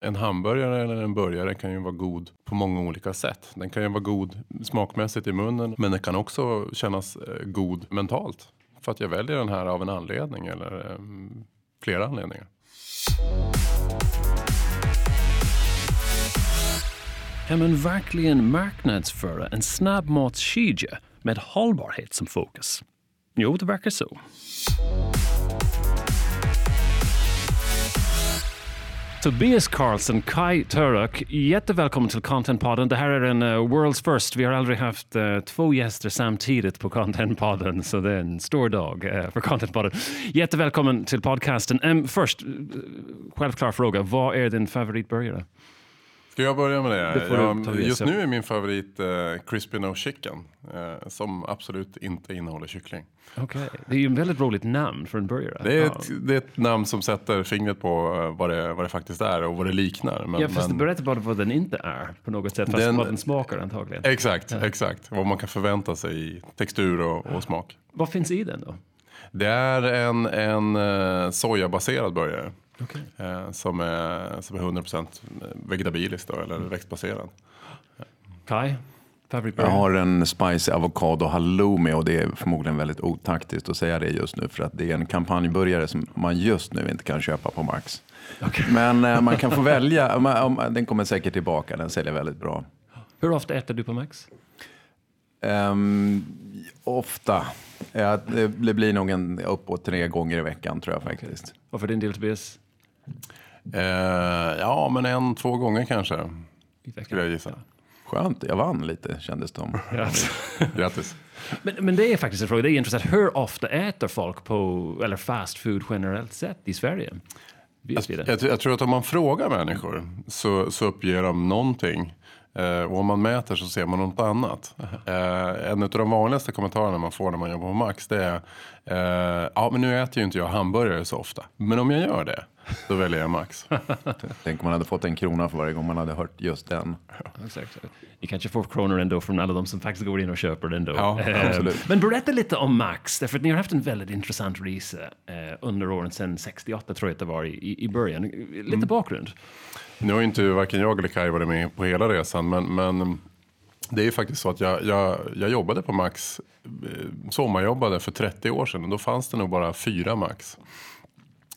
En hamburgare eller en burgare kan ju vara god på många olika sätt. Den kan ju vara god smakmässigt i munnen men den kan också kännas eh, god mentalt. För att jag väljer den här av en anledning eller ehm, flera anledningar. Kan man verkligen marknadsföra en snabbmatskedja med hållbarhet som fokus? Jo, det verkar så. Tobias Karlsson, Kai Turok, jättevälkommen till Contentpodden. Det här är en uh, World's First. Vi har aldrig haft uh, två gäster samtidigt på Contentpodden, så det är en stor dag uh, för Contentpodden. Jättevälkommen till podcasten. Um, först, självklar fråga, vad är din favoritburgare? Ska jag börja med det? det jag, just nu är min favorit uh, Crispy No Chicken. Uh, som absolut inte innehåller kyckling. Okay. Det är ju ett väldigt roligt namn för en burgare. Det är, ett, det är ett namn som sätter fingret på uh, vad, det, vad det faktiskt är och vad det liknar. Men, ja, fast men, det berättar bara vad den inte är på något sätt. Fast den, vad den smakar antagligen. Exakt, ja. exakt. Vad man kan förvänta sig i textur och, och smak. Vad finns i den då? Det är en, en sojabaserad burgare. Okay. Eh, som, är, som är 100% vegetabilisk då, eller växtbaserad. Kai? Jag har en spicy avokado halloumi och det är förmodligen väldigt otaktiskt att säga det just nu för att det är en kampanjburgare som man just nu inte kan köpa på Max. Okay. Men eh, man kan få välja, den kommer säkert tillbaka, den säljer väldigt bra. Hur ofta äter du på Max? Um, ofta. Ja, det blir nog en uppåt tre gånger i veckan tror jag faktiskt. Okay. Och för din del Tobias? Eh, ja, men en, två gånger kanske. Skulle jag gissa. Skönt, jag vann lite kändes det som. Grattis. Men, men det är faktiskt en fråga, det är intressant. Hur ofta äter folk på, eller fast food generellt sett i Sverige? Jag, jag, jag, tror att om man frågar människor så, så uppger de någonting. Eh, och om man mäter så ser man något annat. Eh, en av de vanligaste kommentarerna man får när man jobbar på Max det är eh, Ja men nu äter ju inte jag hamburgare så ofta. Men om jag gör det då väljer jag Max. Tänk om man hade fått en krona för varje gång man hade hört just den. exakt. Ni kanske får kronor ändå från alla de som faktiskt går in och köper den då. Ja, absolut. Men berätta lite om Max, därför att ni har haft en väldigt intressant resa under åren sedan 68 tror jag att det var i, i början. Lite mm. bakgrund. Nu har inte varken jag eller Kaj varit med på hela resan, men, men det är ju faktiskt så att jag, jag, jag jobbade på Max, eh, Eh, sommarjobbade för 30 år sedan och då fanns det nog bara fyra Max.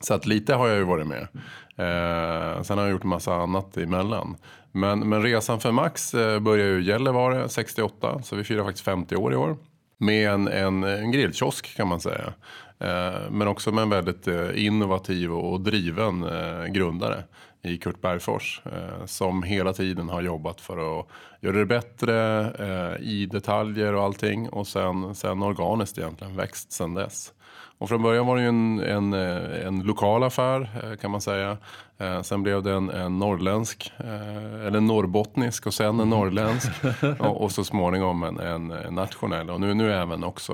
Så att lite har jag ju varit med. Eh, sen har jag gjort en massa annat emellan. Men, men resan för Max eh, börjar började ju i Gällivare 68, så vi firar faktiskt 50 år i år. Med en, en, en grillkiosk kan man säga. Eh, men också med en väldigt eh, innovativ och driven eh, grundare i Kurt Bergfors eh, som hela tiden har jobbat för att göra det bättre eh, i detaljer och allting och sen, sen organiskt egentligen växt sen dess. Och från början var det ju en, en, eh, en lokal affär kan man säga. Sen blev det en, en norrländsk, eller en norrbottnisk och sen en mm. norrländsk. och, och så småningom en, en, en nationell och nu, nu även också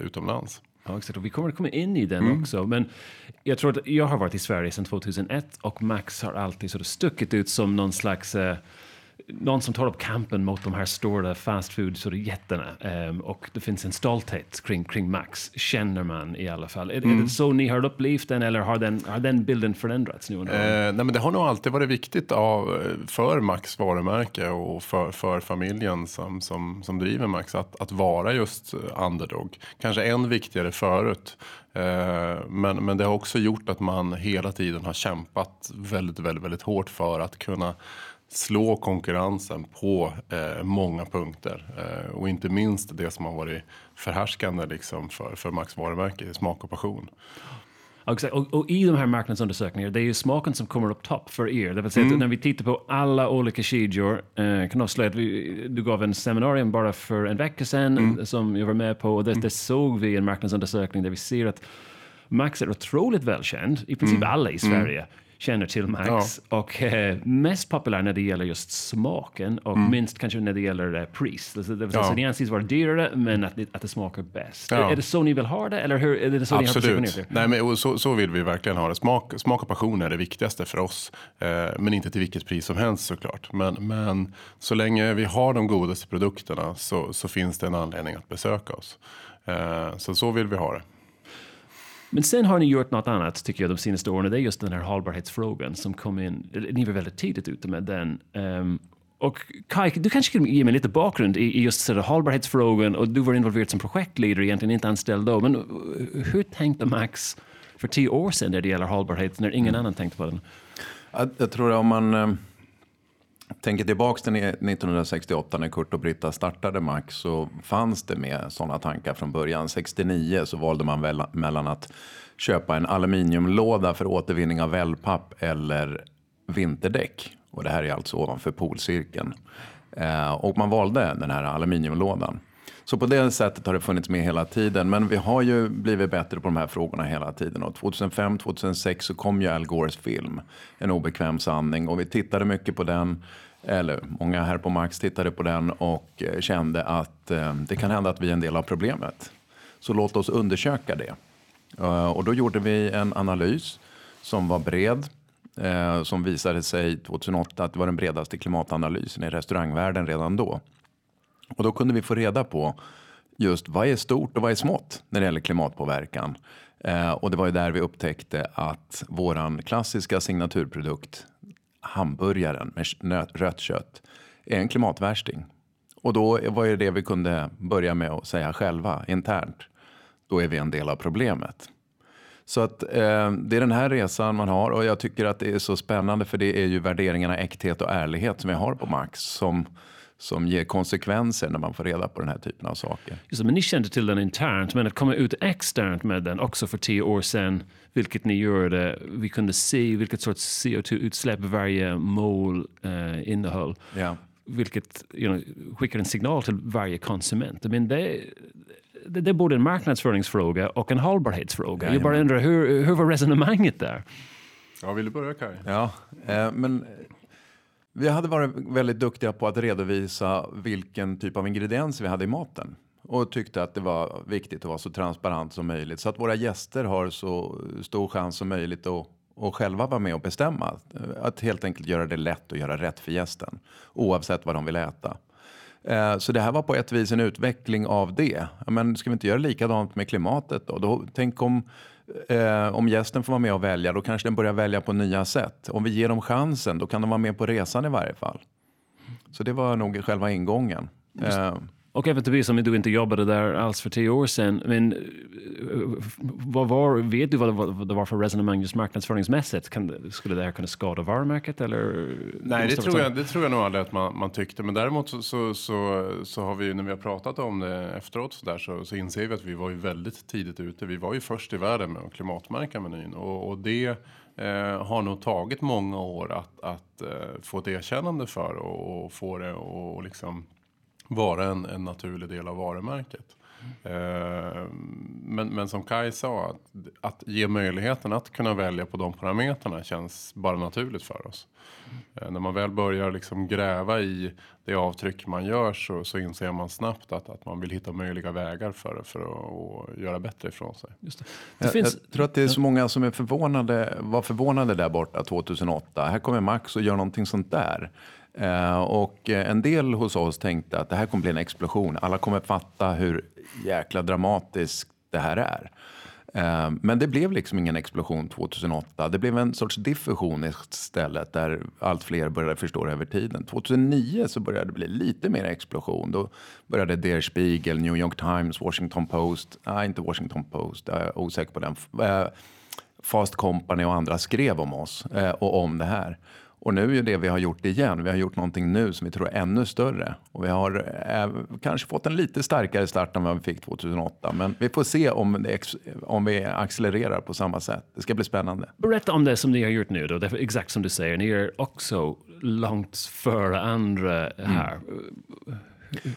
utomlands. Ja, exakt. Och vi kommer att komma in i den mm. också. Men jag tror att jag har varit i Sverige sedan 2001 och Max har alltid sort of stuckit ut som någon slags uh, någon som tar upp kampen mot de här stora fast food-jättarna. Um, och det finns en stolthet kring, kring Max, känner man i alla fall. Är, mm. är det mm. så ni har upplevt den eller har den, har den bilden förändrats nu? Eh, nej, men det har nog alltid varit viktigt av, för Max varumärke och för, för familjen som, som, som driver Max att, att vara just underdog. Kanske än viktigare förut. Eh, men, men det har också gjort att man hela tiden har kämpat väldigt, väldigt, väldigt hårt för att kunna slå konkurrensen på eh, många punkter. Eh, och inte minst det som har varit förhärskande liksom, för, för Max varumärke, smak och passion. Och, och, och, i de här marknadsundersökningarna, det är ju smaken som kommer upp topp för er. Det vill säga mm. när vi tittar på alla olika kedjor, eh, kan avslöja att vi, du gav en seminarium bara för en vecka sedan mm. som jag var med på och det, mm. det såg vi i en marknadsundersökning där vi ser att Max är otroligt välkänd, i princip mm. alla i Sverige. Känner till Max. Ja. Och eh, mest populär när det gäller just smaken och mm. minst kanske när det gäller eh, pris. Det, det, ja. det anses vara dyrare men att, att det smakar bäst. Ja. Är, det så ni vill ha det eller hur, är det så Absolut. ni har Nej, men så, så vill vi verkligen ha det. Smak, smak och passion är det viktigaste för oss. Eh, men inte till vilket pris som helst såklart. Men, men så länge vi har de godaste produkterna så, så finns det en anledning att besöka oss. Eh, så så vill vi ha det. Men sen har ni gjort något annat tycker jag de senaste åren. Det är just den här hållbarhetsfrågan som kom in. Ni var väldigt tidigt ute med den. Um, och Kai, du kanske kan ge mig lite bakgrund i, just så hållbarhetsfrågan och du var involverad som projektledare, egentligen inte anställd då. Men hur tänkte Max för tio år sedan när det gäller hållbarhet, när ingen mm. annan tänkte på den? Jag, jag tror att om man eh, tänker tillbaka till 1968 när Kurt och Britta startade Max så fanns det med sådana tankar från början. 69 så valde man väl, mellan att köpa en aluminiumlåda för återvinning av wellpapp eller vinterdäck. Och det här är alltså ovanför polcirkeln. Eh, och man valde den här aluminiumlådan. Så på det sättet har det funnits med hela tiden. Men vi har ju blivit bättre på de här frågorna hela tiden. Och 2005-2006 så kom ju Al Gores film, En obekväm sanning. Och vi tittade mycket på den. Eller många här på Max tittade på den och eh, kände att eh, det kan hända att vi är en del av problemet. Så låt oss undersöka det. Uh, och då gjorde vi en analys som var bred. Eh, som visade sig 2008 att det var den bredaste klimatanalysen i restaurangvärlden redan då. Och då kunde vi få reda på just vad är stort och vad är smått när det gäller klimatpåverkan. Eh, och det var ju där vi upptäckte att våran klassiska signaturprodukt, hamburgaren med rött kött, är en klimatvärsting. Och då var det det vi kunde börja med att säga själva internt. Då är vi en del av problemet. Så att eh, det är den här resan man har och jag tycker att det är så spännande för det är ju värderingarna äkthet och ärlighet som vi har på Max som som ger konsekvenser när man får reda på den här typen av saker. Just men ni kände till den internt, men att komma ut externt med den också för tio år sedan, vilket ni gjorde, vi kunde se vilket sorts CO2-utsläpp varje mål uh, innehöll. Yeah. Vilket you know, skickar en signal till varje konsument. Men det, det, det är både en marknadsföringsfråga och en hållbarhetsfråga. Ja, jag bara undrar, hur, hur var resonemanget där? Ja, vill du börja Kaj? Ja, eh, men vi hade varit väldigt duktiga på att redovisa vilken typ av ingredienser vi hade i maten och tyckte att det var viktigt att vara så transparent som möjligt så att våra gäster har så stor chans som möjligt att och själva vara med och bestämma. Att helt enkelt göra det lätt och göra rätt för gästen oavsett vad de vill äta. Eh, så det här var på ett vis en utveckling av det. Men ska vi inte göra likadant med klimatet då? då tänk om, eh, om gästen får vara med och välja, då kanske den börjar välja på nya sätt. Om vi ger dem chansen, då kan de vara med på resan i varje fall. Så det var nog själva ingången. Eh, och även Tobias, om du inte jobbade där alls för tio år sedan, men vad var, vet du vad det var för resonemang just marknadsföringsmässigt? Kan, skulle det här kunna skada varumärket? Eller? Nej, det tror, jag, det tror jag nog aldrig att man, man tyckte. Men däremot så, så, så, så, har vi, när vi har pratat om det efteråt så, där, så, så inser vi att vi var ju väldigt tidigt ute. Vi var ju först i världen med att klimatmärka menyn. Och, och det eh, har nog tagit många år att, att eh, få ett erkännande för och, och få det och liksom vara en, en naturlig del av varumärket. Eh, men, men som Kai sa, att, att ge möjligheten att kunna välja på de parametrarna känns bara naturligt för oss. Eh, när man väl börjar liksom gräva i det avtryck man gör så, så inser man snabbt att, att man vill hitta möjliga vägar för, för att, att göra bättre ifrån sig. Just det. Det jag, finns... jag tror att det är så många som är förvånade, var förvånade där borta 2008. Här kommer Max och gör någonting sånt där. Eh, och eh, en del hos oss tänkte att det här kommer bli en explosion. Alla kommer fatta hur jäkla dramatiskt det här är. Eh, men det blev liksom ingen explosion 2008. Det blev en sorts diffusion istället där allt fler började förstå det över tiden. 2009 så började det bli lite mer explosion. Då började Der Spiegel, New York Times, Washington Post, nej inte Washington Post, jag är osäker på den. Fast Company och andra skrev om oss och om det här. Och nu är det vi har gjort igen. Vi har gjort någonting nu som vi tror är ännu större. Och vi har eh, kanske fått en lite starkare start än vad vi fick 2008. Men vi får se om, det, om vi accelererar på samma sätt. Det ska bli spännande. Berätta om det som ni har gjort nu. Då. Det är exakt som du säger, ni är också långt före andra här. Mm.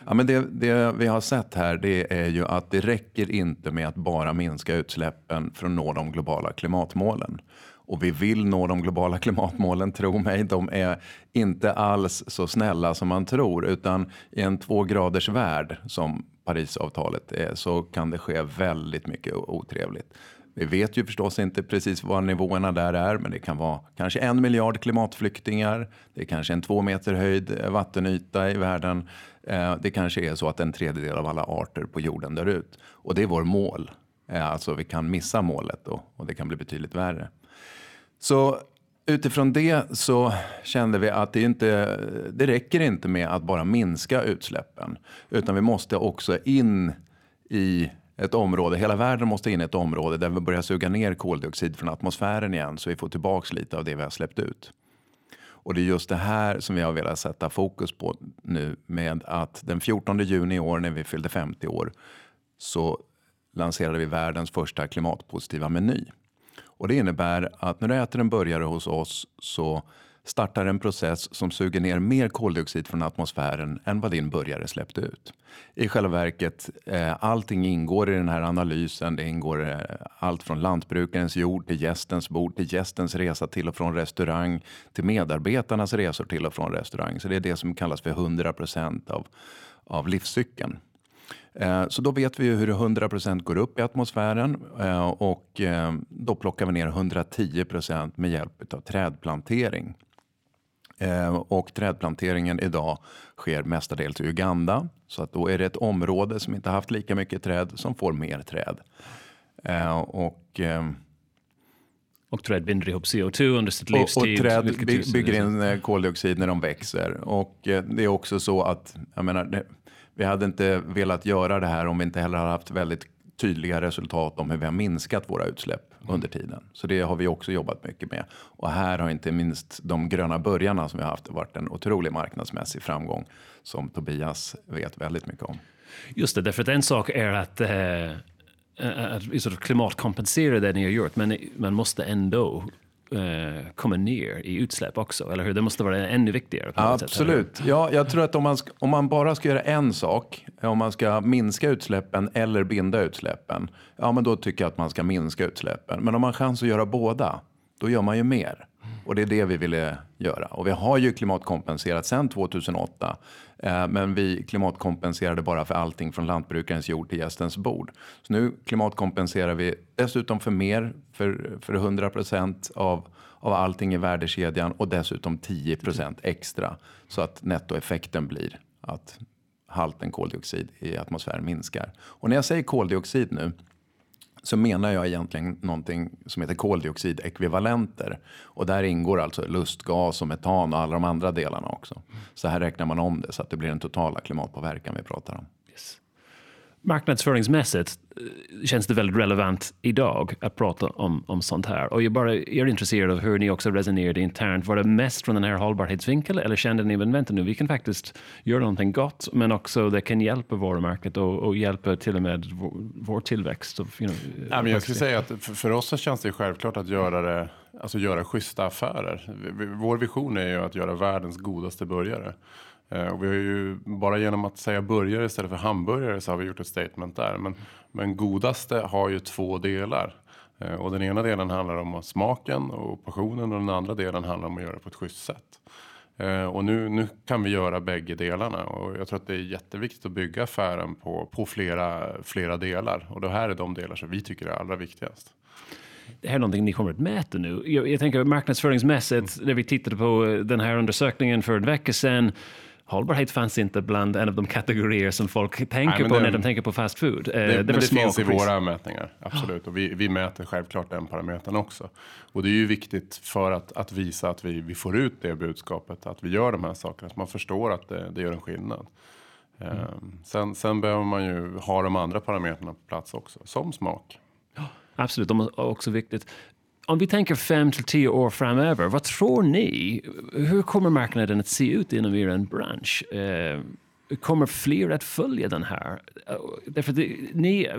Ja, men det, det, vi har sett här det är ju att det räcker inte med att bara minska utsläppen för att nå de globala klimatmålen. Och vi vill nå de globala klimatmålen, tro mig. De är inte alls så snälla som man tror. Utan i en två graders värld som Parisavtalet är så kan det ske väldigt mycket otrevligt. Vi vet ju förstås inte precis vad nivåerna där är, men det kan vara kanske en miljard klimatflyktingar. Det är kanske en två meter höjd eh, vattenyta i världen. Eh, det kanske är så att en tredjedel av alla arter på jorden dör ut. Och det är vår mål. Eh, alltså vi kan missa målet då, och det kan bli betydligt värre. Så utifrån det så kände vi att det, inte, det räcker inte med att bara minska utsläppen. Utan vi måste också in i ett område, hela världen måste in i ett område där vi börjar suga ner koldioxid från atmosfären igen så vi får tillbaks lite av det vi har släppt ut. Och det är just det här som vi har velat sätta fokus på nu med att den 14 juni i år när vi fyllde 50 år så lanserade vi världens första klimatpositiva meny. Och det innebär att när du äter en burgare hos oss så startar en process som suger ner mer koldioxid från atmosfären än vad din burgare släppte ut. I själva verket, eh, allting ingår i den här analysen. Det ingår eh, allt från lantbrukarens jord till gästens bord, till gästens resa till och från restaurang, till medarbetarnas resor till och från restaurang. Så det är det som kallas för 100 procent av, av livscykeln. Eh, så då vet vi hur 100% går upp i atmosfären eh, och eh, då plockar vi ner 110% med hjälp av trädplantering. Och trädplanteringen idag sker mestadels i Uganda. Så att då är det ett område som inte haft lika mycket träd som får mer träd. Och, och träd binder ihop CO2 under sitt livstid. Och, och träd bygger in koldioxid när de växer. Och det är också så att, jag menar, vi hade inte velat göra det här om vi inte heller hade haft väldigt tydliga resultat om hur vi har minskat våra utsläpp under tiden. Så det har vi också jobbat mycket med. Och här har inte minst de gröna börjarna som vi har haft varit en otrolig marknadsmässig framgång som Tobias vet väldigt mycket om. Just det, därför att en sak är att, eh, att sort of klimatkompensera det ni har gjort, men man måste ändå eh, kommer ner i utsläpp också, eller hur? Det måste vara ännu viktigare. Absolut. Sätt, ja, jag tror att om man, om man bara ska göra en sak, eh, om man ska minska utsläppen eller binda utsläppen, ja men då tycker jag att man ska minska utsläppen. Men om man har chans att göra båda, då gör man ju mer. Och det är det vi ville göra. Och vi har ju klimatkompenserat sedan 2008. Eh, men vi klimatkompenserade bara för allting från lantbrukarens jord till gästens bord. Så nu klimatkompenserar vi dessutom för mer, för, för 100 procent av, av allting i värdekedjan och dessutom 10 procent extra. Så att nettoeffekten blir att halten koldioxid i atmosfären minskar. Och när jag säger koldioxid nu så menar jag egentligen någonting som heter koldioxidekvivalenter. Och där ingår alltså lustgas och metan och alla de andra delarna också. Så här räknar man om det så att det blir den totala klimatpåverkan vi pratar om. Marknadsföringsmässigt eh, känns det väldigt relevant idag att prata om, om sånt här. Och jag bara är intresserad av hur ni också resonerade internt. Var det mest från den här hållbarhetsvinkeln eller kände ni, vänta nu, vi kan faktiskt göra någonting gott, men också det kan hjälpa varumärket och, och hjälpa till och med vår, vår tillväxt? Of, you know, ja, men jag skulle säga att för, för oss så känns det självklart att göra det Alltså göra schyssta affärer. Vår vision är ju att göra världens godaste burgare. Eh, och vi har ju bara genom att säga burgare istället för hamburgare så har vi gjort ett statement där. Men, men godaste har ju två delar. Eh, och den ena delen handlar om smaken och passionen och den andra delen handlar om att göra det på ett schysst sätt. Eh, och nu, nu kan vi göra bägge delarna och jag tror att det är jätteviktigt att bygga affären på, på flera, flera delar. Och det här är de delar som vi tycker är allra viktigast det här är någonting ni kommer att mäta nu. Jag, jag tänker marknadsföringsmässigt, när vi tittade på den här undersökningen för en vecka sedan, hållbarhet fanns inte bland en av de kategorier som folk tänker Nej, på det, när de tänker på fast food. Det, det, det finns i våra mätningar, absolut. Och vi, vi, mäter självklart den parametern också. Och det är ju viktigt för att, att visa att vi, vi får ut det budskapet, att vi gör de här sakerna, så man förstår att det, det gör en skillnad. Mm. Um, sen, sen behöver man ju ha de andra parametrarna på plats också, som smak. Absolut, de är också viktigt om vi tänker fem till tio år framöver, vad tror ni? Hur kommer marknaden att se ut inom er bransch? Eh, Kommer fler att följa den här? Därför det, ni,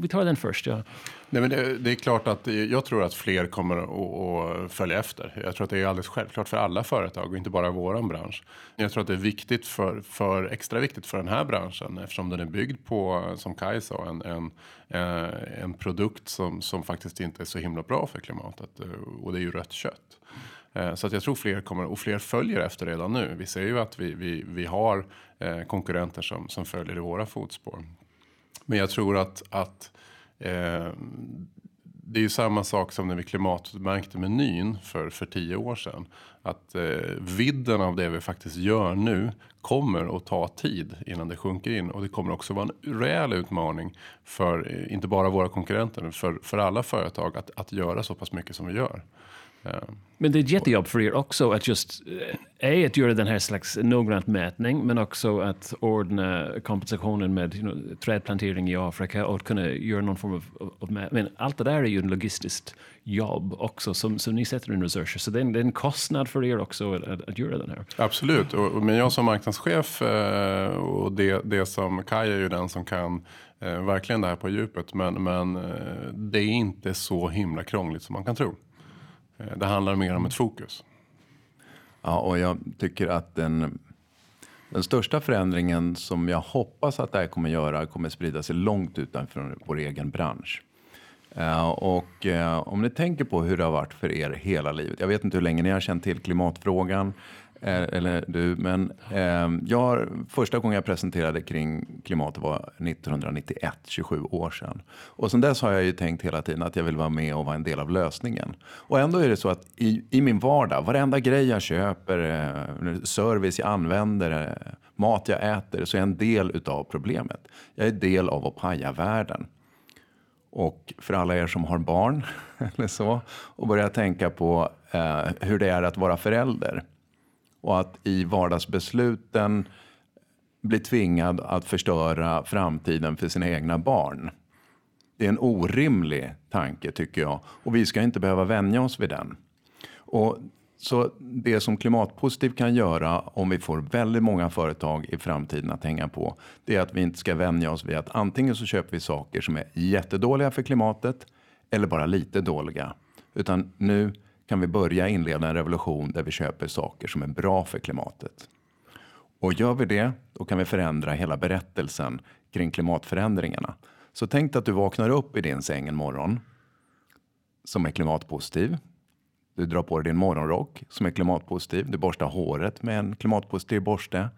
vi tar den först. Ja. Nej, men det, det, är klart att jag tror att fler kommer att, följa efter. Jag tror att det är alldeles självklart för alla företag och inte bara vår bransch. Jag tror att det är viktigt för, för, extra viktigt för den här branschen eftersom den är byggd på, som Kaj sa, en, en, eh, en produkt som, som faktiskt inte är så himla bra för klimatet och det är ju rött kött. Eh, så att jag tror fler kommer, och fler följer efter redan nu. Vi ser ju att vi, vi, vi har eh, konkurrenter som, som följer i våra fotspår. Men jag tror att, att eh, det är ju samma sak som när vi klimatmärkte menyn för, för tio år sedan. Att eh, vidden av det vi faktiskt gör nu kommer att ta tid innan det sjunker in. Och det kommer också vara en rejäl utmaning för eh, inte bara våra konkurrenter, för, för alla företag att, att göra så pass mycket som vi gör. Men det är ett jättejobb för er också att just, eh, att göra den här slags noggrant mätning, men också att ordna kompensationen med you know, trädplantering i Afrika och kunna göra någon form av, av Men allt det där är ju en logistiskt jobb också som, som ni sätter in resurser. Så det är, en, det är en kostnad för er också att, att, att göra den här. Absolut, och, men jag som marknadschef eh, och det, det som Kaj är ju den som kan eh, verkligen det här på djupet. Men, men det är inte så himla krångligt som man kan tro. Eh, det handlar mer om ett fokus. Ja, och jag tycker att den, den största förändringen som jag hoppas att det här kommer göra kommer sprida sig långt utanför vår egen bransch. Uh, och uh, om ni tänker på hur det har varit för er hela livet. Jag vet inte hur länge ni har känt till klimatfrågan. Eh, eller du, men eh, jag, första gången jag presenterade kring klimatet var 1991, 27 år sedan. Och sen dess har jag ju tänkt hela tiden att jag vill vara med och vara en del av lösningen. Och ändå är det så att i, i min vardag, varenda grej jag köper, eh, service jag använder, eh, mat jag äter, så är jag en del utav problemet. Jag är del av att paja världen. Och för alla er som har barn eller så, och börjar tänka på eh, hur det är att vara förälder och att i vardagsbesluten bli tvingad att förstöra framtiden för sina egna barn. Det är en orimlig tanke tycker jag och vi ska inte behöva vänja oss vid den. Och så det som Klimatpositiv kan göra om vi får väldigt många företag i framtiden att hänga på, det är att vi inte ska vänja oss vid att antingen så köper vi saker som är jättedåliga för klimatet eller bara lite dåliga. Utan nu kan vi börja inleda en revolution där vi köper saker som är bra för klimatet. Och gör vi det, då kan vi förändra hela berättelsen kring klimatförändringarna. Så tänk att du vaknar upp i din säng en morgon som är klimatpositiv. Du drar på dig din morgonrock som är klimatpositiv. Du borstar håret med en klimatpositiv borste.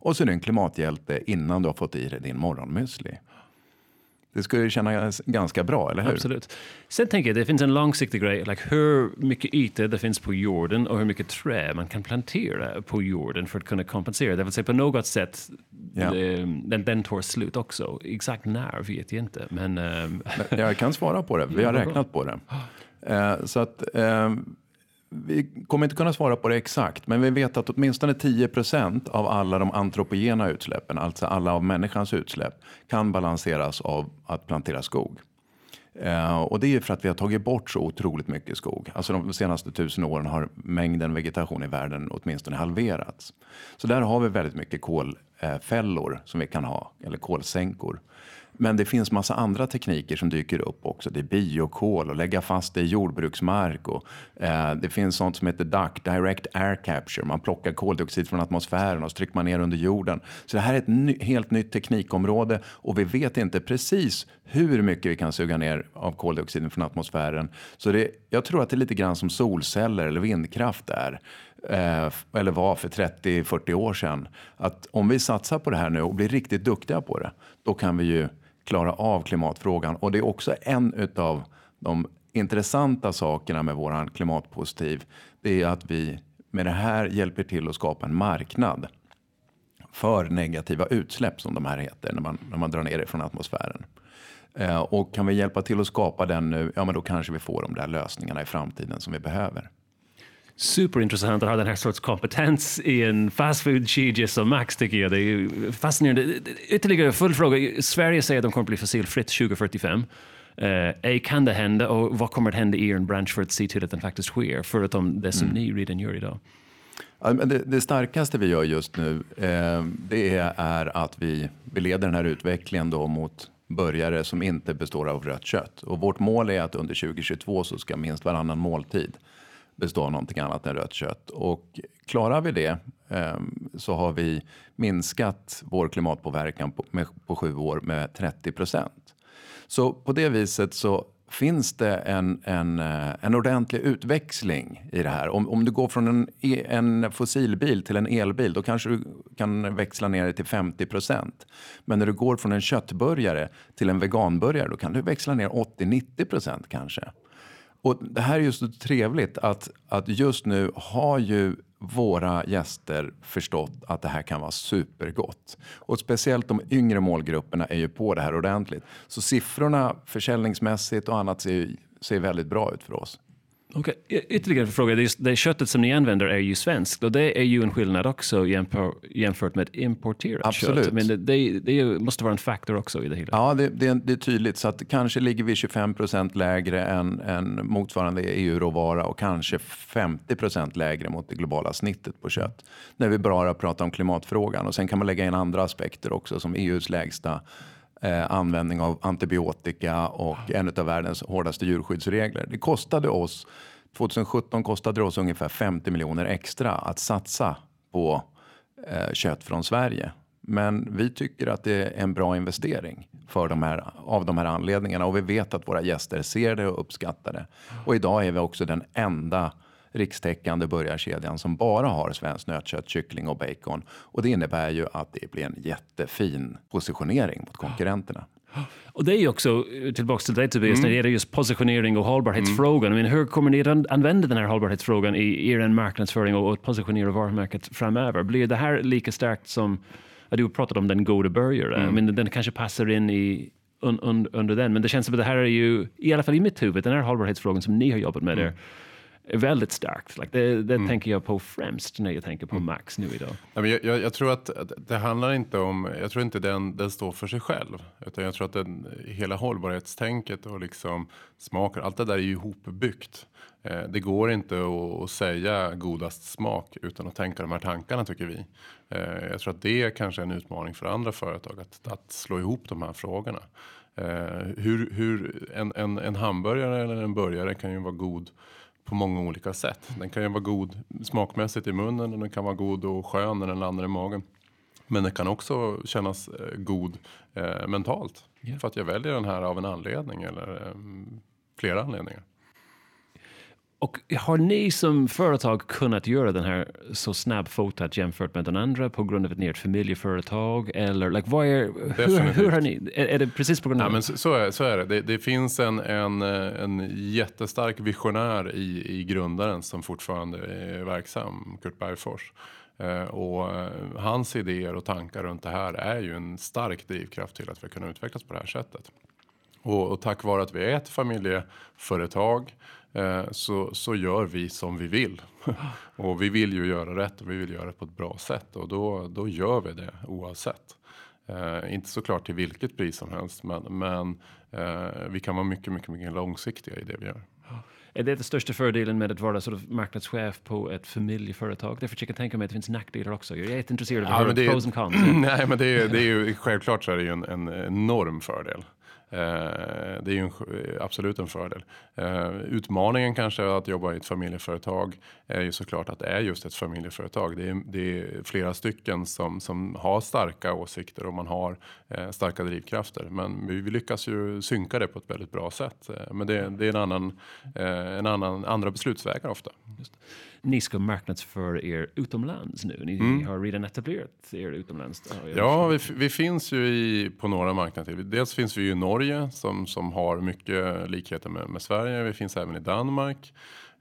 Och så är du en klimathjälte innan du har fått i dig din morgonmüsli. Det skulle kännas ganska bra, eller hur? Absolut. Sen tänker jag det finns en långsiktig grej, like hur mycket yta det finns på jorden och hur mycket trä man kan plantera på jorden för att kunna kompensera. Det vill säga på något sätt, ja. den, den tar slut också. Exakt när vet jag inte. Men, um... jag kan svara på det, vi har räknat på det. Uh, så att vi kommer inte kunna svara på det exakt, men vi vet att åtminstone 10 procent av alla de antropogena utsläppen, alltså alla av människans utsläpp, kan balanseras av att plantera skog. Uh, och det är för att vi har tagit bort så otroligt mycket skog. Alltså de senaste tusen åren har mängden vegetation i världen åtminstone halverats. Så där har vi väldigt mycket kolfällor som vi kan ha, eller kolsänkor. Men det finns massa andra tekniker som dyker upp också. Det är biokol och lägga fast det i jordbruksmark. Och, eh, det finns sånt som heter DAC, Direct Air Capture. Man plockar koldioxid från atmosfären och så trycker man ner under jorden. Så det här är ett ny, helt nytt teknikområde och vi vet inte precis hur mycket vi kan suga ner av koldioxiden från atmosfären. Så det, jag tror att det är lite grann som solceller eller vindkraft är. Eh, eller var för 30-40 år sedan. Att om vi satsar på det här nu och blir riktigt duktiga på det, då kan vi ju klara av klimatfrågan. Och det är också en av de intressanta sakerna med våran klimatpositiv. Det är att vi med det här hjälper till att skapa en marknad för negativa utsläpp som de här heter när man, när man drar ner det från atmosfären. Eh, och kan vi hjälpa till att skapa den nu, ja men då kanske vi får de där lösningarna i framtiden som vi behöver superintressant att ha den här sorts kompetens i en fast food-kedja som Max tycker jag. Det är fascinerande. Ytterligare full fråga. Sverige säger att de kommer att bli fossilfritt 2045. Uh, kan det hända och vad kommer att hända i er bransch för att se till att den faktiskt sker? Förutom det som mm. ni redan gör idag. Det, det, starkaste vi gör just nu eh, det är att vi, vi leder den här utvecklingen då mot börjare som inte består av rött kött. Och vårt mål är att under 2022 så ska minst varannan måltid bestå av någonting annat än rött kött. Och klarar vi det ehm, så har vi minskat vår klimatpåverkan på, med, på sju år med 30 procent. Så på det viset så finns det en, en, eh, en ordentlig utväxling i det här. Om, om du går från en, e, en fossilbil till en elbil då kanske du kan växla ner det till 50 procent. Men när du går från en köttburgare till en veganburgare då kan du växla ner 80-90 procent kanske. Och det här är ju så trevligt att, att just nu har ju våra gäster förstått att det här kan vara supergott. Och speciellt de yngre målgrupperna är ju på det här ordentligt. Så siffrorna försäljningsmässigt och annat ser, ser väldigt bra ut för oss. Okay. Ytterligare en fråga. Det, det köttet som ni använder är ju svenskt och det är ju en skillnad också jämför, jämfört med importerat Absolut. kött. Men det, det, det måste vara en faktor också i det hela. Ja, det är tydligt. Så att kanske ligger vi 25 procent lägre än, än motsvarande EU-råvara och kanske 50 procent lägre mot det globala snittet på kött. När vi bara pratar om klimatfrågan. Och sen kan man lägga in andra aspekter också som EUs lägsta eh, användning av antibiotika och en av världens hårdaste djurskyddsregler. Det kostade oss 2017 kostade det oss ungefär 50 miljoner extra att satsa på eh, kött från Sverige. Men vi tycker att det är en bra investering för de här, av de här anledningarna och vi vet att våra gäster ser det och uppskattar det. Och idag är vi också den enda rikstäckande burgarkedjan som bara har svenskt nötkött, kyckling och bacon. Och det innebär ju att det blir en jättefin positionering mot konkurrenterna. Och det är ju också, tillbaka till dig Tobias, mm. när det gäller just positionering och hållbarhetsfrågan. Mm. Men hur kommer ni att använda den här hållbarhetsfrågan i er marknadsföring och, och positionera varumärket framöver? Blir det här lika starkt som, du pratade om den goda burgare, mm. men den kanske passar in i un, un, under den. Men det känns som att det här är ju, i alla fall i mitt huvud, den här hållbarhetsfrågan som ni har jobbat med mm. där, väldigt starkt. Like det det mm. tänker jag på främst när jag tänker på mm. Max nu idag. Jag, jag, jag, tror att det handlar inte om, jag tror inte den, den står för sig själv. Utan jag tror att den, hela hållbarhetstänket och liksom smaker, allt det där är ju ihopbyggt. Eh, det går inte att, säga godast smak utan att tänka de här tankarna tycker vi. Eh, jag tror att det är kanske en utmaning för andra företag att, att slå ihop de här frågorna. Eh, hur, hur en, en, en hamburgare eller en burgare kan ju vara god på många olika sätt. Den kan ju vara god smakmässigt i munnen och den kan vara god och skön när den landar i magen. Men den kan också kännas eh, god eh, mentalt. Yeah. För att jag väljer den här av en anledning eller eh, flera anledningar. Och har ni som företag kunnat göra den här så snabbfotat jämfört med den andra på grund av att ni är ett familjeföretag? Eller like, vad är, hur, hur har ni, är, är, det precis på grund av ja, men så, så, är, så är det. det. det. finns en, en, en jättestark visionär i, i grundaren som fortfarande är verksam, Kurt Bergfors. Eh, och eh, hans idéer och tankar runt det här är ju en stark drivkraft till att vi kan utvecklas på det här sättet. Och, och tack vare att vi är ett familjeföretag så, så gör vi som vi vill. och vi vill ju göra rätt och vi vill göra det på ett bra sätt och då, då gör vi det oavsett. Eh, inte såklart till vilket pris som helst men, men eh, vi kan vara mycket, mycket, mycket långsiktiga i det vi gör. Är det den största fördelen med att vara sort of marknadschef på ett familjeföretag? Därför jag kan tänka mig att det finns nackdelar också. Jag är jätteintresserad av ja, pros and cons. nej, men det är, det är ju självklart så är det ju en, en enorm fördel. Eh, det är ju en, absolut en fördel. Eh, utmaningen kanske att jobba i ett familjeföretag är ju såklart att det är just ett familjeföretag. Det är, det är flera stycken som, som har starka åsikter och man har eh, starka drivkrafter. Men vi lyckas ju synka det på ett väldigt bra sätt. Eh, men det, det är en annan, eh, en annan, andra beslutsvägar ofta. Just ni ska marknadsföra er utomlands nu. Ni mm. har redan etablerat er utomlands. Ja, vi, vi, finns ju i, på några marknader. Dels finns vi i Norge som, som har mycket likheter med, med Sverige. Vi finns även i Danmark.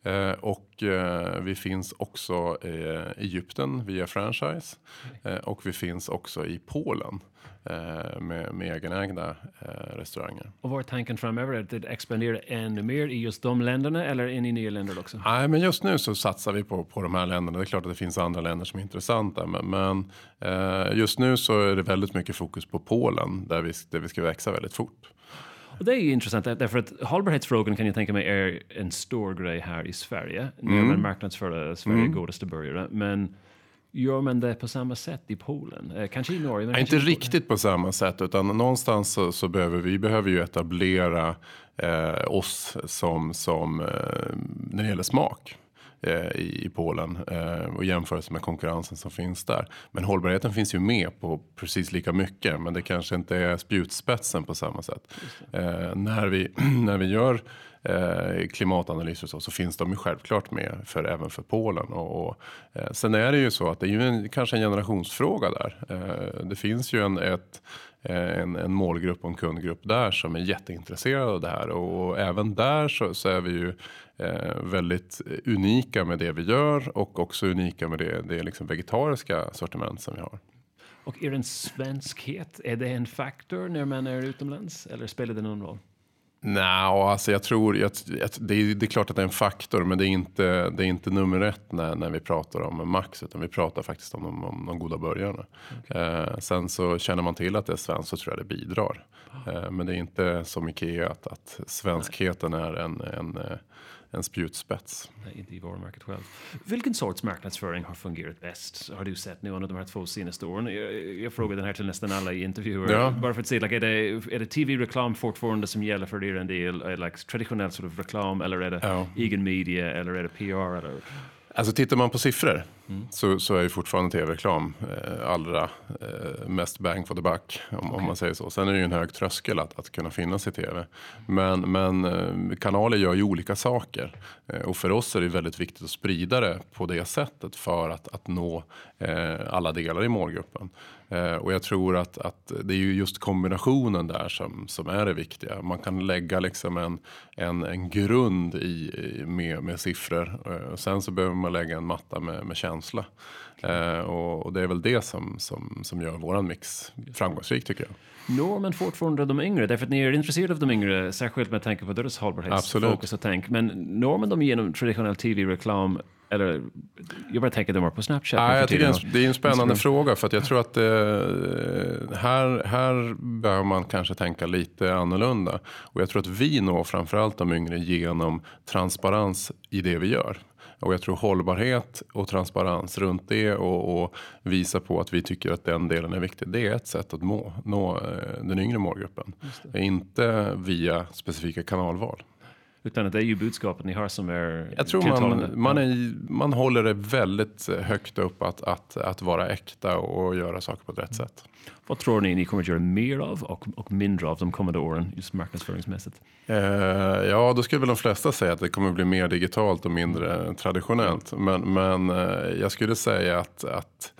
Eh, och eh, vi finns också i Egypten via franchise. Eh, och vi finns också i Polen eh, med, med egenägda eh, restauranger. Och vad är tanken framöver? Att expandera ännu mer i just de länderna eller in i nya länder också? Nej, men just nu så satsar vi på, på de här länderna. Det är klart att det finns andra länder som är intressanta. Men, men eh, just nu så är det väldigt mycket fokus på Polen där vi, där vi ska växa väldigt fort. Och det är ju intressant därför att hållbarhetsfrågan kan jag tänka mig är en stor grej här i Sverige. När mm. man marknadsför Sverige mm. godaste burgare. Men Gör man det på samma sätt i Polen? Eh, kanske i Norge? Men inte riktigt på samma sätt, utan någonstans så, så behöver vi behöver ju etablera eh, oss som, som eh, när det gäller smak. Eh, i Polen eh, och jämförelse med konkurrensen som finns där. Men hållbarheten finns ju med på precis lika mycket men det kanske inte är spjutspetsen på samma sätt. Eh, när, vi, när vi gör klimatanalyser så, så finns de ju självklart med för, även för Polen. Och, och eh, sen är det ju så att det är ju en, kanske en generationsfråga där. Eh, det finns ju en, ett, en, en målgrupp och en kundgrupp där som är jätteintresserade av det här och, och även där så, så är vi ju väldigt unika med det vi gör och också unika med det, det liksom vegetariska sortiment som vi har. Och är en svenskhet, är det en faktor när man är utomlands eller spelar det någon roll? Nej, alltså jag tror att det, är, det är klart att det är en faktor, men det är inte, det är inte nummer ett när, när vi pratar om Max, utan vi pratar faktiskt om de, om de goda börjarna. Okay. Eh, sen så känner man till att det är svenskt så tror jag det bidrar. Eh, men det är inte som Ikea att, att svenskheten är en, en eh, en spjutspets. Nej, inte i varumärket själv. Vilken sorts marknadsföring har fungerat bäst? Har du sett nu under de här två senaste åren? Jag, jag frågar den här till nästan alla i intervjuer. Ja. Bara för att se, like, är det, är det tv-reklam fortfarande som gäller för er en del? Är det like, traditionell sort of reklam eller är det ja. egen media eller är det PR? Eller? Alltså tittar man på siffror mm. så, så är ju fortfarande tv-reklam eh, allra eh, mest bang for the buck. Om, okay. om, man säger så. Sen är det ju en hög tröskel att, att kunna finnas i tv. Men, men eh, kanaler gör ju olika saker. Eh, och för oss är det väldigt viktigt att sprida det på det sättet för att, att nå eh, alla delar i målgruppen. Eh, och jag tror att, att det är ju just kombinationen där som, som är det viktiga. Man kan lägga liksom en, en, en grund i, med, med siffror. Och sen så behöver man lägga en matta med, med känsla. Eh, och, och, det är väl det som, som, som gör våran mix framgångsrik tycker jag. Når man fortfarande de yngre? Därför att ni är intresserade av de yngre, särskilt med tanke på deras hållbarhetsfokus och tänk. Men når man dem genom traditionell tv-reklam eller, jag bara tänker de på Snapchat. Ja, jag tycker det är, en, spännande fråga för att jag tror att det, här, här behöver man kanske tänka lite annorlunda. Och jag tror att vi når framförallt de yngre genom transparens i det vi gör. Och jag tror hållbarhet och transparens runt det och, och, visa på att vi tycker att den delen är viktig. Det är ett sätt att må, nå eh, den yngre målgruppen. Inte via specifika kanalval. Utan det är ju budskapet ni har som är Jag tror man, man, är, man håller det väldigt högt upp att, att, att vara äkta och göra saker på rätt sätt. Vad tror ni ni kommer att göra mer av och, och mindre av de kommande åren just marknadsföringsmässigt? Eh, ja, då skulle väl de flesta säga att det kommer att bli mer digitalt och mindre traditionellt. Men, men eh, jag skulle säga att, att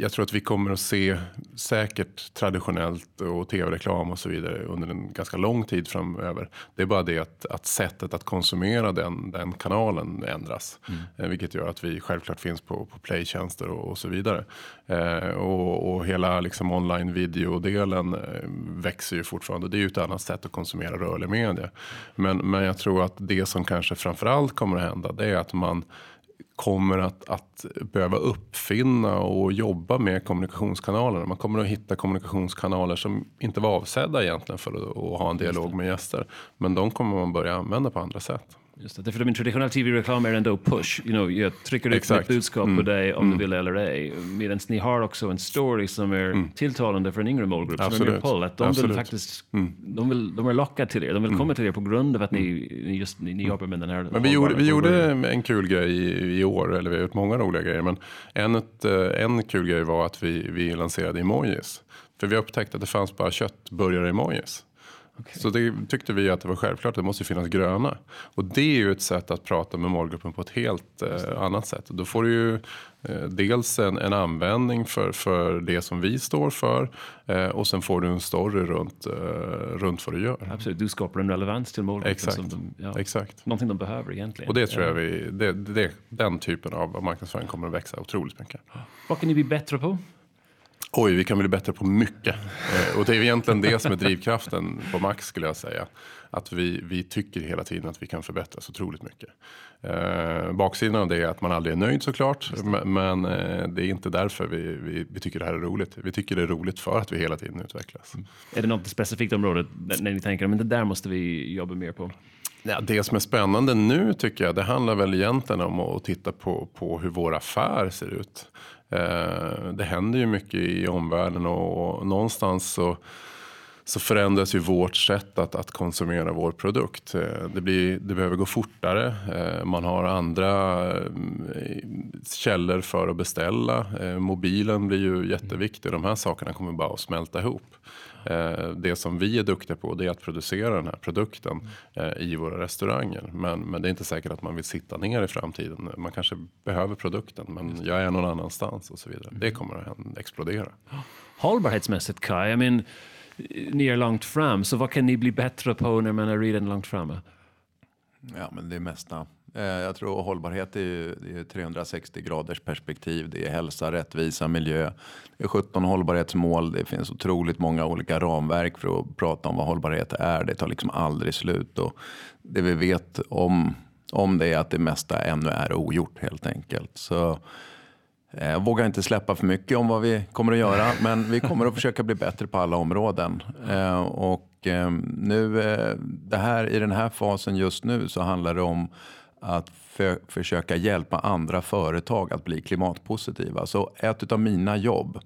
jag tror att vi kommer att se säkert traditionellt och tv-reklam och så vidare under en ganska lång tid framöver. Det är bara det att, att sättet att konsumera den, den kanalen ändras. Mm. Eh, vilket gör att vi självklart finns på, på playtjänster och, och så vidare. Eh, och, och hela liksom online videodelen eh, växer ju fortfarande. Det är ju ett annat sätt att konsumera rörlig media. Men, men jag tror att det som kanske framförallt kommer att hända det är att man kommer att, att behöva uppfinna och jobba med kommunikationskanalerna. Man kommer att hitta kommunikationskanaler som inte var avsedda egentligen för att, att ha en dialog med gäster. Men de kommer man börja använda på andra sätt. Just det, för min traditionell tv-reklam är ändå push. You know, jag trycker ut ett budskap mm. på dig om mm. du vill eller ej. Medan ni har också en story som är mm. tilltalande för en yngre målgrupp. Absolut. Som är pull, att de vill faktiskt, mm. de, vill, de är lockade till er. De vill mm. komma till er på grund av att ni, mm. just, ni, ni jobbar med den här. Men vi gjorde, vi gjorde en kul grej i, i, år, eller vi har gjort många roliga grejer. Men en, ett, eh, en kul grej var att vi, vi lanserade emojis. För vi upptäckte att det fanns bara köttburgare emojis. Okay. Så det tyckte vi att det var självklart, det måste finnas gröna. Och det är ju ett sätt att prata med målgruppen på ett helt eh, annat sätt. Då får du ju eh, dels en, en, användning för, för det som vi står för eh, och sen får du en story runt, eh, runt vad du gör. Absolut, du skapar en relevans till målgruppen. Exakt. Som de, ja, Exakt. Någonting de behöver egentligen. Och det tror jag vi, det, det, den typen av marknadsföring kommer att växa otroligt mycket. Vad kan ni bli bättre på? Oj, vi kan bli bättre på mycket. Eh, och det är egentligen det som är drivkraften på Max skulle jag säga. Att vi, vi tycker hela tiden att vi kan förbättras otroligt mycket. Eh, baksidan av det är att man aldrig är nöjd såklart. Men eh, det är inte därför vi, vi, vi, tycker det här är roligt. Vi tycker det är roligt för att vi hela tiden utvecklas. Mm. Är det något specifikt område när ni tänker att det där måste vi jobba mer på? Ja, det som är spännande nu tycker jag, det handlar väl egentligen om att titta på, på hur vår affär ser ut. Eh, det händer ju mycket i omvärlden och någonstans så så förändras ju vårt sätt att, att konsumera vår produkt. Eh, det, blir, det behöver gå fortare. Eh, man har andra källor för att beställa. Mobilen blir ju jätteviktig. De här sakerna kommer bara att smälta ihop. Det som vi är duktiga på det är att producera den här produkten i våra restauranger. Men, men det är inte säkert att man vill sitta ner i framtiden. Man kanske behöver produkten men jag är någon annanstans och så vidare. Det kommer att explodera. Hållbarhetsmässigt Kai, I mean, ni är långt fram, så vad kan ni bli bättre på när man är redan långt framme? Ja, men det mesta. Eh, jag tror hållbarhet är, ju, det är 360 graders perspektiv. Det är hälsa, rättvisa, miljö. Det är 17 hållbarhetsmål. Det finns otroligt många olika ramverk för att prata om vad hållbarhet är. Det tar liksom aldrig slut. Och det vi vet om, om det är att det mesta ännu är ogjort helt enkelt. Så jag eh, vågar inte släppa för mycket om vad vi kommer att göra, men vi kommer att försöka bli bättre på alla områden. Eh, och nu, det här, i den här fasen just nu så handlar det om att för, försöka hjälpa andra företag att bli klimatpositiva. Så ett av mina jobb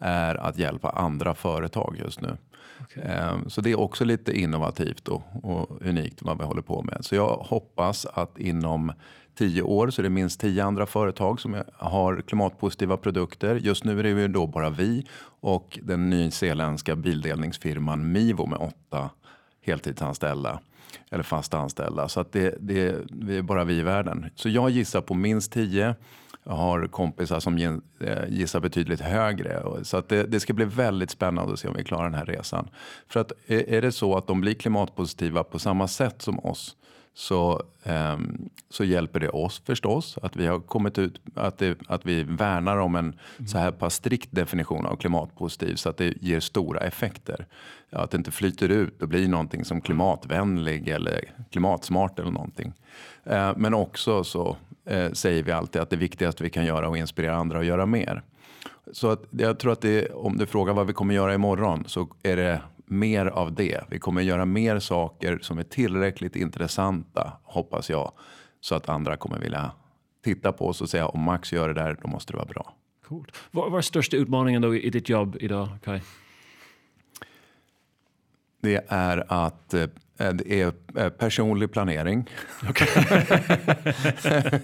är att hjälpa andra företag just nu. Okay. Ehm, så det är också lite innovativt och, och unikt vad vi håller på med. Så jag hoppas att inom tio år så är det minst tio andra företag som har klimatpositiva produkter. Just nu är det då bara vi och den nyzeeländska bildelningsfirman Mivo med åtta heltidsanställda eller fast anställda. Så att det, det, det är bara vi i världen. Så jag gissar på minst tio. Jag har kompisar som eh, gissar betydligt högre. Så att det, det, ska bli väldigt spännande att se om vi klarar den här resan. För att eh, är det så att de blir klimatpositiva på samma sätt som oss så, um, så hjälper det oss förstås att vi har kommit ut, att, det, att vi värnar om en mm. så här pass strikt definition av klimatpositiv så att det ger stora effekter. Att det inte flyter ut och blir någonting som klimatvänlig eller klimatsmart eller någonting. Uh, men också så uh, säger vi alltid att det viktigaste vi kan göra är att inspirera andra att göra mer. Så att jag tror att det, om du frågar vad vi kommer göra imorgon så är det mer av det. Vi kommer göra mer saker som är tillräckligt intressanta, hoppas jag, så att andra kommer vilja titta på oss och säga om Max gör det där, då måste det vara bra. Coolt. Vad, är största utmaningen då i ditt jobb idag, Kai? Det är att eh, det är eh, personlig planering. Okay.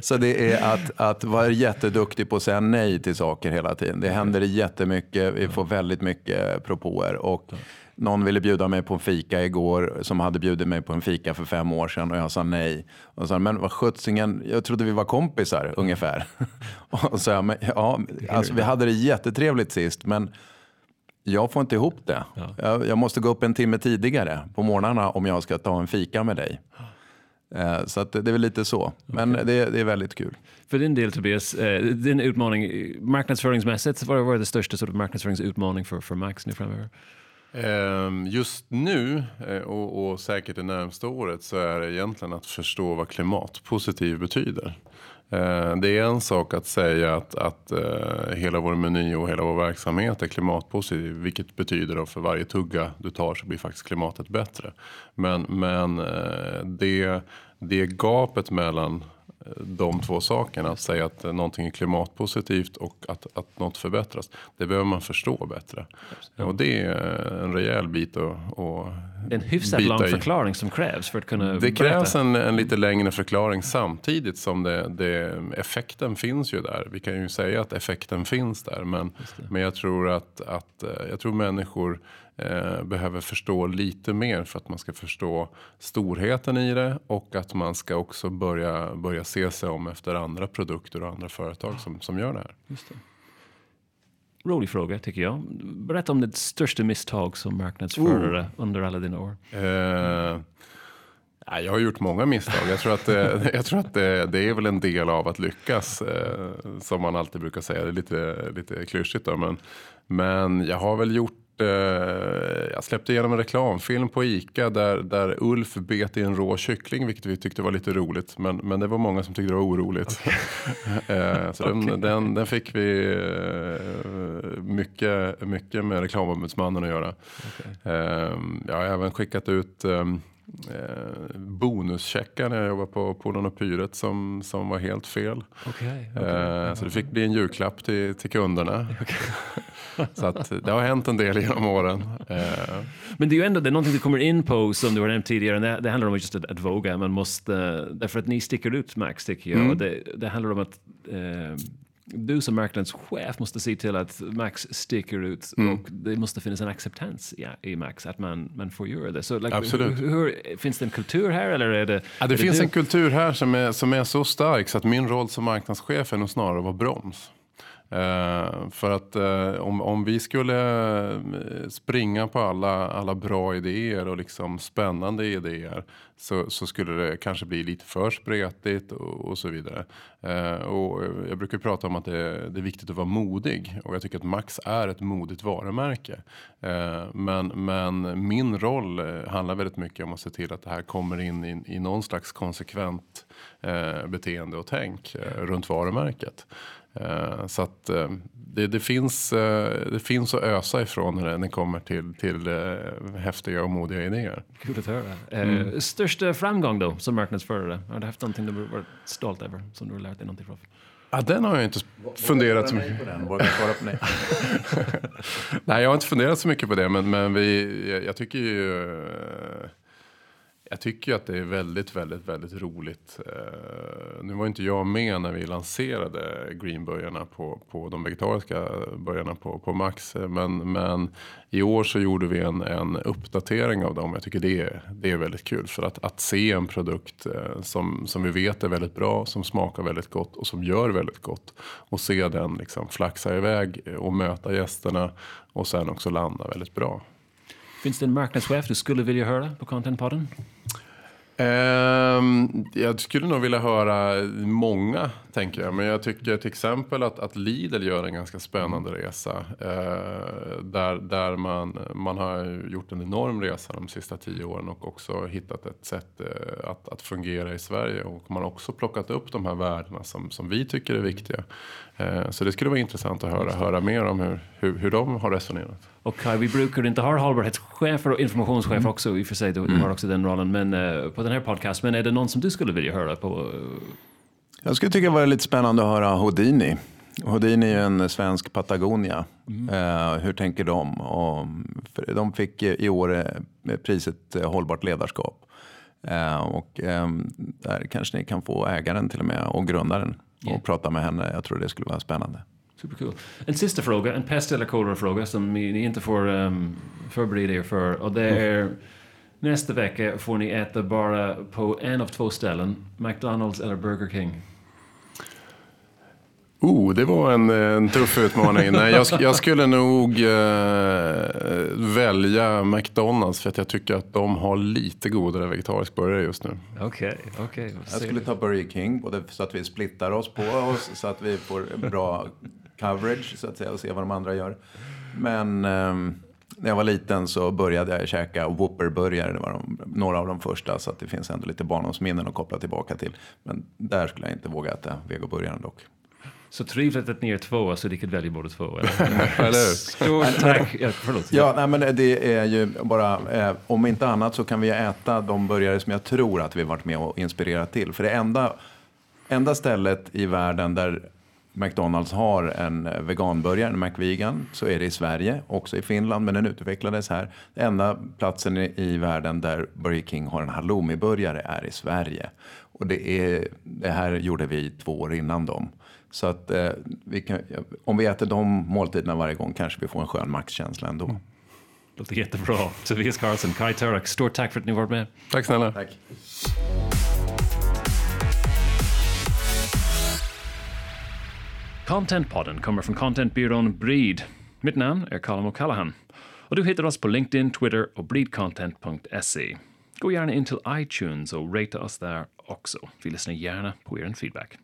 så det är att, att vara jätteduktig på att säga nej till saker hela tiden. Det händer jättemycket, vi får väldigt mycket propåer. Och någon ville bjuda mig på en fika igår som hade bjudit mig på en fika för fem år sedan och jag sa nej. Och sa, men vad sjuttsingen, jag trodde vi var kompisar ungefär. och så, men, ja, alltså, vi hade det jättetrevligt sist men jag får inte ihop det. Ja. Jag, jag, måste gå upp en timme tidigare på morgnarna om jag ska ta en fika med dig. Eh, så att det är väl lite så. Men okay. det, det, är väldigt kul. För din del Tobias, eh, din utmaning marknadsföringsmässigt, vad var det största sort of marknadsföringsutmaning för, för Max nu framöver? Ehm, just nu eh, och, och säkert det närmsta året så är det egentligen att förstå vad klimatpositiv betyder. Eh, det är en sak att säga att, att eh, hela vår meny och hela vår verksamhet är klimatpositiv. Vilket betyder att för varje tugga du tar så blir faktiskt klimatet bättre. Men, men eh, det, det gapet mellan de två sakerna. Att säga att någonting är klimatpositivt och att, att något förbättras. Det behöver man förstå bättre. Ja. Och det är en rejäl bit att, att En hyfsat lång i. förklaring som krävs för att kunna Det krävs en, en lite längre förklaring samtidigt som det, det, effekten finns ju där. Vi kan ju säga att effekten finns där. Men, men jag tror att, att jag tror människor eh, behöver förstå lite mer för att man ska förstå storheten i det och att man ska också börja, börja se sig om efter andra produkter och andra företag som, som gör det här. Just det. Rolig fråga tycker jag. Berätta om ditt största misstag som marknadsförare oh. under alla dina år. Eh, jag har gjort många misstag. Jag tror att, jag tror att det, det, är väl en del av att lyckas. Eh, som man alltid brukar säga. Det är lite, lite klyschigt då. Men, men jag har väl gjort Eh, jag släppte igenom en reklamfilm på ICA där, där Ulf bet i en rå kyckling vilket vi tyckte var lite roligt. Men, men det var många som tyckte det var oroligt. Okay. Eh, så okay. den, den, den, fick vi eh, mycket, mycket med reklamombudsmannen att göra. Okay. Jag har även skickat ut eh, bonuscheckar när jag jobbade på Polon och Pyret som, som var helt fel. Okay, okay, eh, så det fick bli en julklapp till, till kunderna. Okay. Så att det har hänt en del genom åren. Eh, Men det är ju ändå det är någonting du kommer in på som du har nämnt tidigare. Det, det handlar om just att, att våga. Man måste, därför att ni sticker ut Max tycker jag. Och det, det handlar om att eh, du som marknadschef måste se till att Max sticker ut och det måste finnas en acceptans ja, i Max att man, man får göra det. Så, like, Absolut. Hur, hur, finns det en kultur här eller är det... Ja, det är finns du? en kultur här som är, som är så stark så att min roll som marknadschef är nog snarare att vara broms. Eh, för att eh, om, om vi skulle eh, springa på alla, alla bra idéer och liksom spännande idéer så, så skulle det kanske bli lite för spretigt och, och så vidare. Eh, och jag brukar prata om att det, det är viktigt att vara modig och jag tycker att Max är ett modigt varumärke. Eh, men, men min roll eh, handlar väldigt mycket om att se till att det här kommer in i, i någon slags konsekvent eh, beteende och tänk eh, runt varumärket. Eh, så att eh, det, det, finns, eh, det finns att ösa ifrån när det, kommer till, till häftiga och modiga idéer. Kul att höra. Eh, Största framgång då som marknadsförare? Har du haft någonting du varit stolt över som du har lärt dig någonting från? Ja, den har jag inte funderat så mycket på den. Vågar svara på nej. Nej, jag har inte funderat så mycket på det, men, men vi, jag, jag tycker ju... Jag tycker ju att det är väldigt, väldigt, väldigt roligt. Eh, nu var inte jag med när vi lanserade greenburgarna på, på de vegetariska burgarna på, på Max. Men, men i år så gjorde vi en, en uppdatering av dem. Jag tycker det är, det är väldigt kul. För att, att se en produkt eh, som, som vi vet är väldigt bra, som smakar väldigt gott och som gör väldigt gott. Och se den liksom flaxa iväg och möta gästerna och sen också landa väldigt bra. Finns det en marknadschef du skulle vilja höra på Contentpodden? Ehm, jag skulle nog vilja höra många, tänker jag. Men jag tycker till exempel att, att Lidl gör en ganska spännande resa. Eh, där där man, man har gjort en enorm resa de sista tio åren och också hittat ett sätt eh, att, att fungera i Sverige. Och man har också plockat upp de här värdena som, som vi tycker är viktiga. Eh, så det skulle vara intressant att höra, höra mer om hur, hur, hur de har resonerat. Och vi brukar inte ha hållbarhetschefer och informationschef också i och för sig, du, har också den rollen, men eh, på den här podcast. Men är det någon som du skulle vilja höra på? Jag skulle tycka det var lite spännande att höra Houdini. Houdini är ju en svensk Patagonia. Eh, hur tänker de? Och, de fick i år eh, priset eh, Hållbart ledarskap. Eh, och eh, där kanske ni kan få ägaren till och med och grundaren och Yeah. prata med henne. Jag tror det skulle vara spännande. Supercool. En sista fråga, en pest eller kolera-fråga som ni inte får um, förbereda er för. Och det är nästa vecka får ni äta bara på en av två ställen, McDonalds eller Burger King. Oh, det var en, en tuff utmaning. Nej, jag, jag skulle nog eh, välja McDonalds för att jag tycker att de har lite godare vegetarisk burgare just nu. Okej, okej. Jag skulle ta Burger King, både så att vi splittar oss på oss, så att vi får bra coverage så att säga, och se vad de andra gör. Men ehm, när jag var liten så började jag käka Whopper-burgare. Det var de, några av de första, så att det finns ändå lite barndomsminnen att koppla tillbaka till. Men där skulle jag inte våga äta vegoburgaren dock. Så trevligt att ni är två, så ni kan välja båda två. Eller? Eller hur? Stort tack. Ja, förlåt. Ja, nej, men det är ju bara, eh, om inte annat så kan vi äta de burgare som jag tror att vi varit med och inspirerat till. För det enda, enda stället i världen där McDonalds har en veganburgare, en McVegan, så är det i Sverige, också i Finland, men den utvecklades här. Den enda platsen i, i världen där Burger King har en halloumiburgare är i Sverige. Och det, är, det här gjorde vi två år innan dem. Så att eh, vi kan, om vi äter de måltiderna varje gång kanske vi får en skön maxkänsla ändå. Låter jättebra. Tobias Karlsson, Kai Turek, stort tack för att ni varit med. Tack snälla. Tack. Contentpodden kommer från contentbyrån Breed. Mitt namn är Colin O'Callaghan. Och du hittar oss på LinkedIn, Twitter och breedcontent.se. Gå gärna in till iTunes och rata oss där också. Vi lyssnar gärna på er feedback.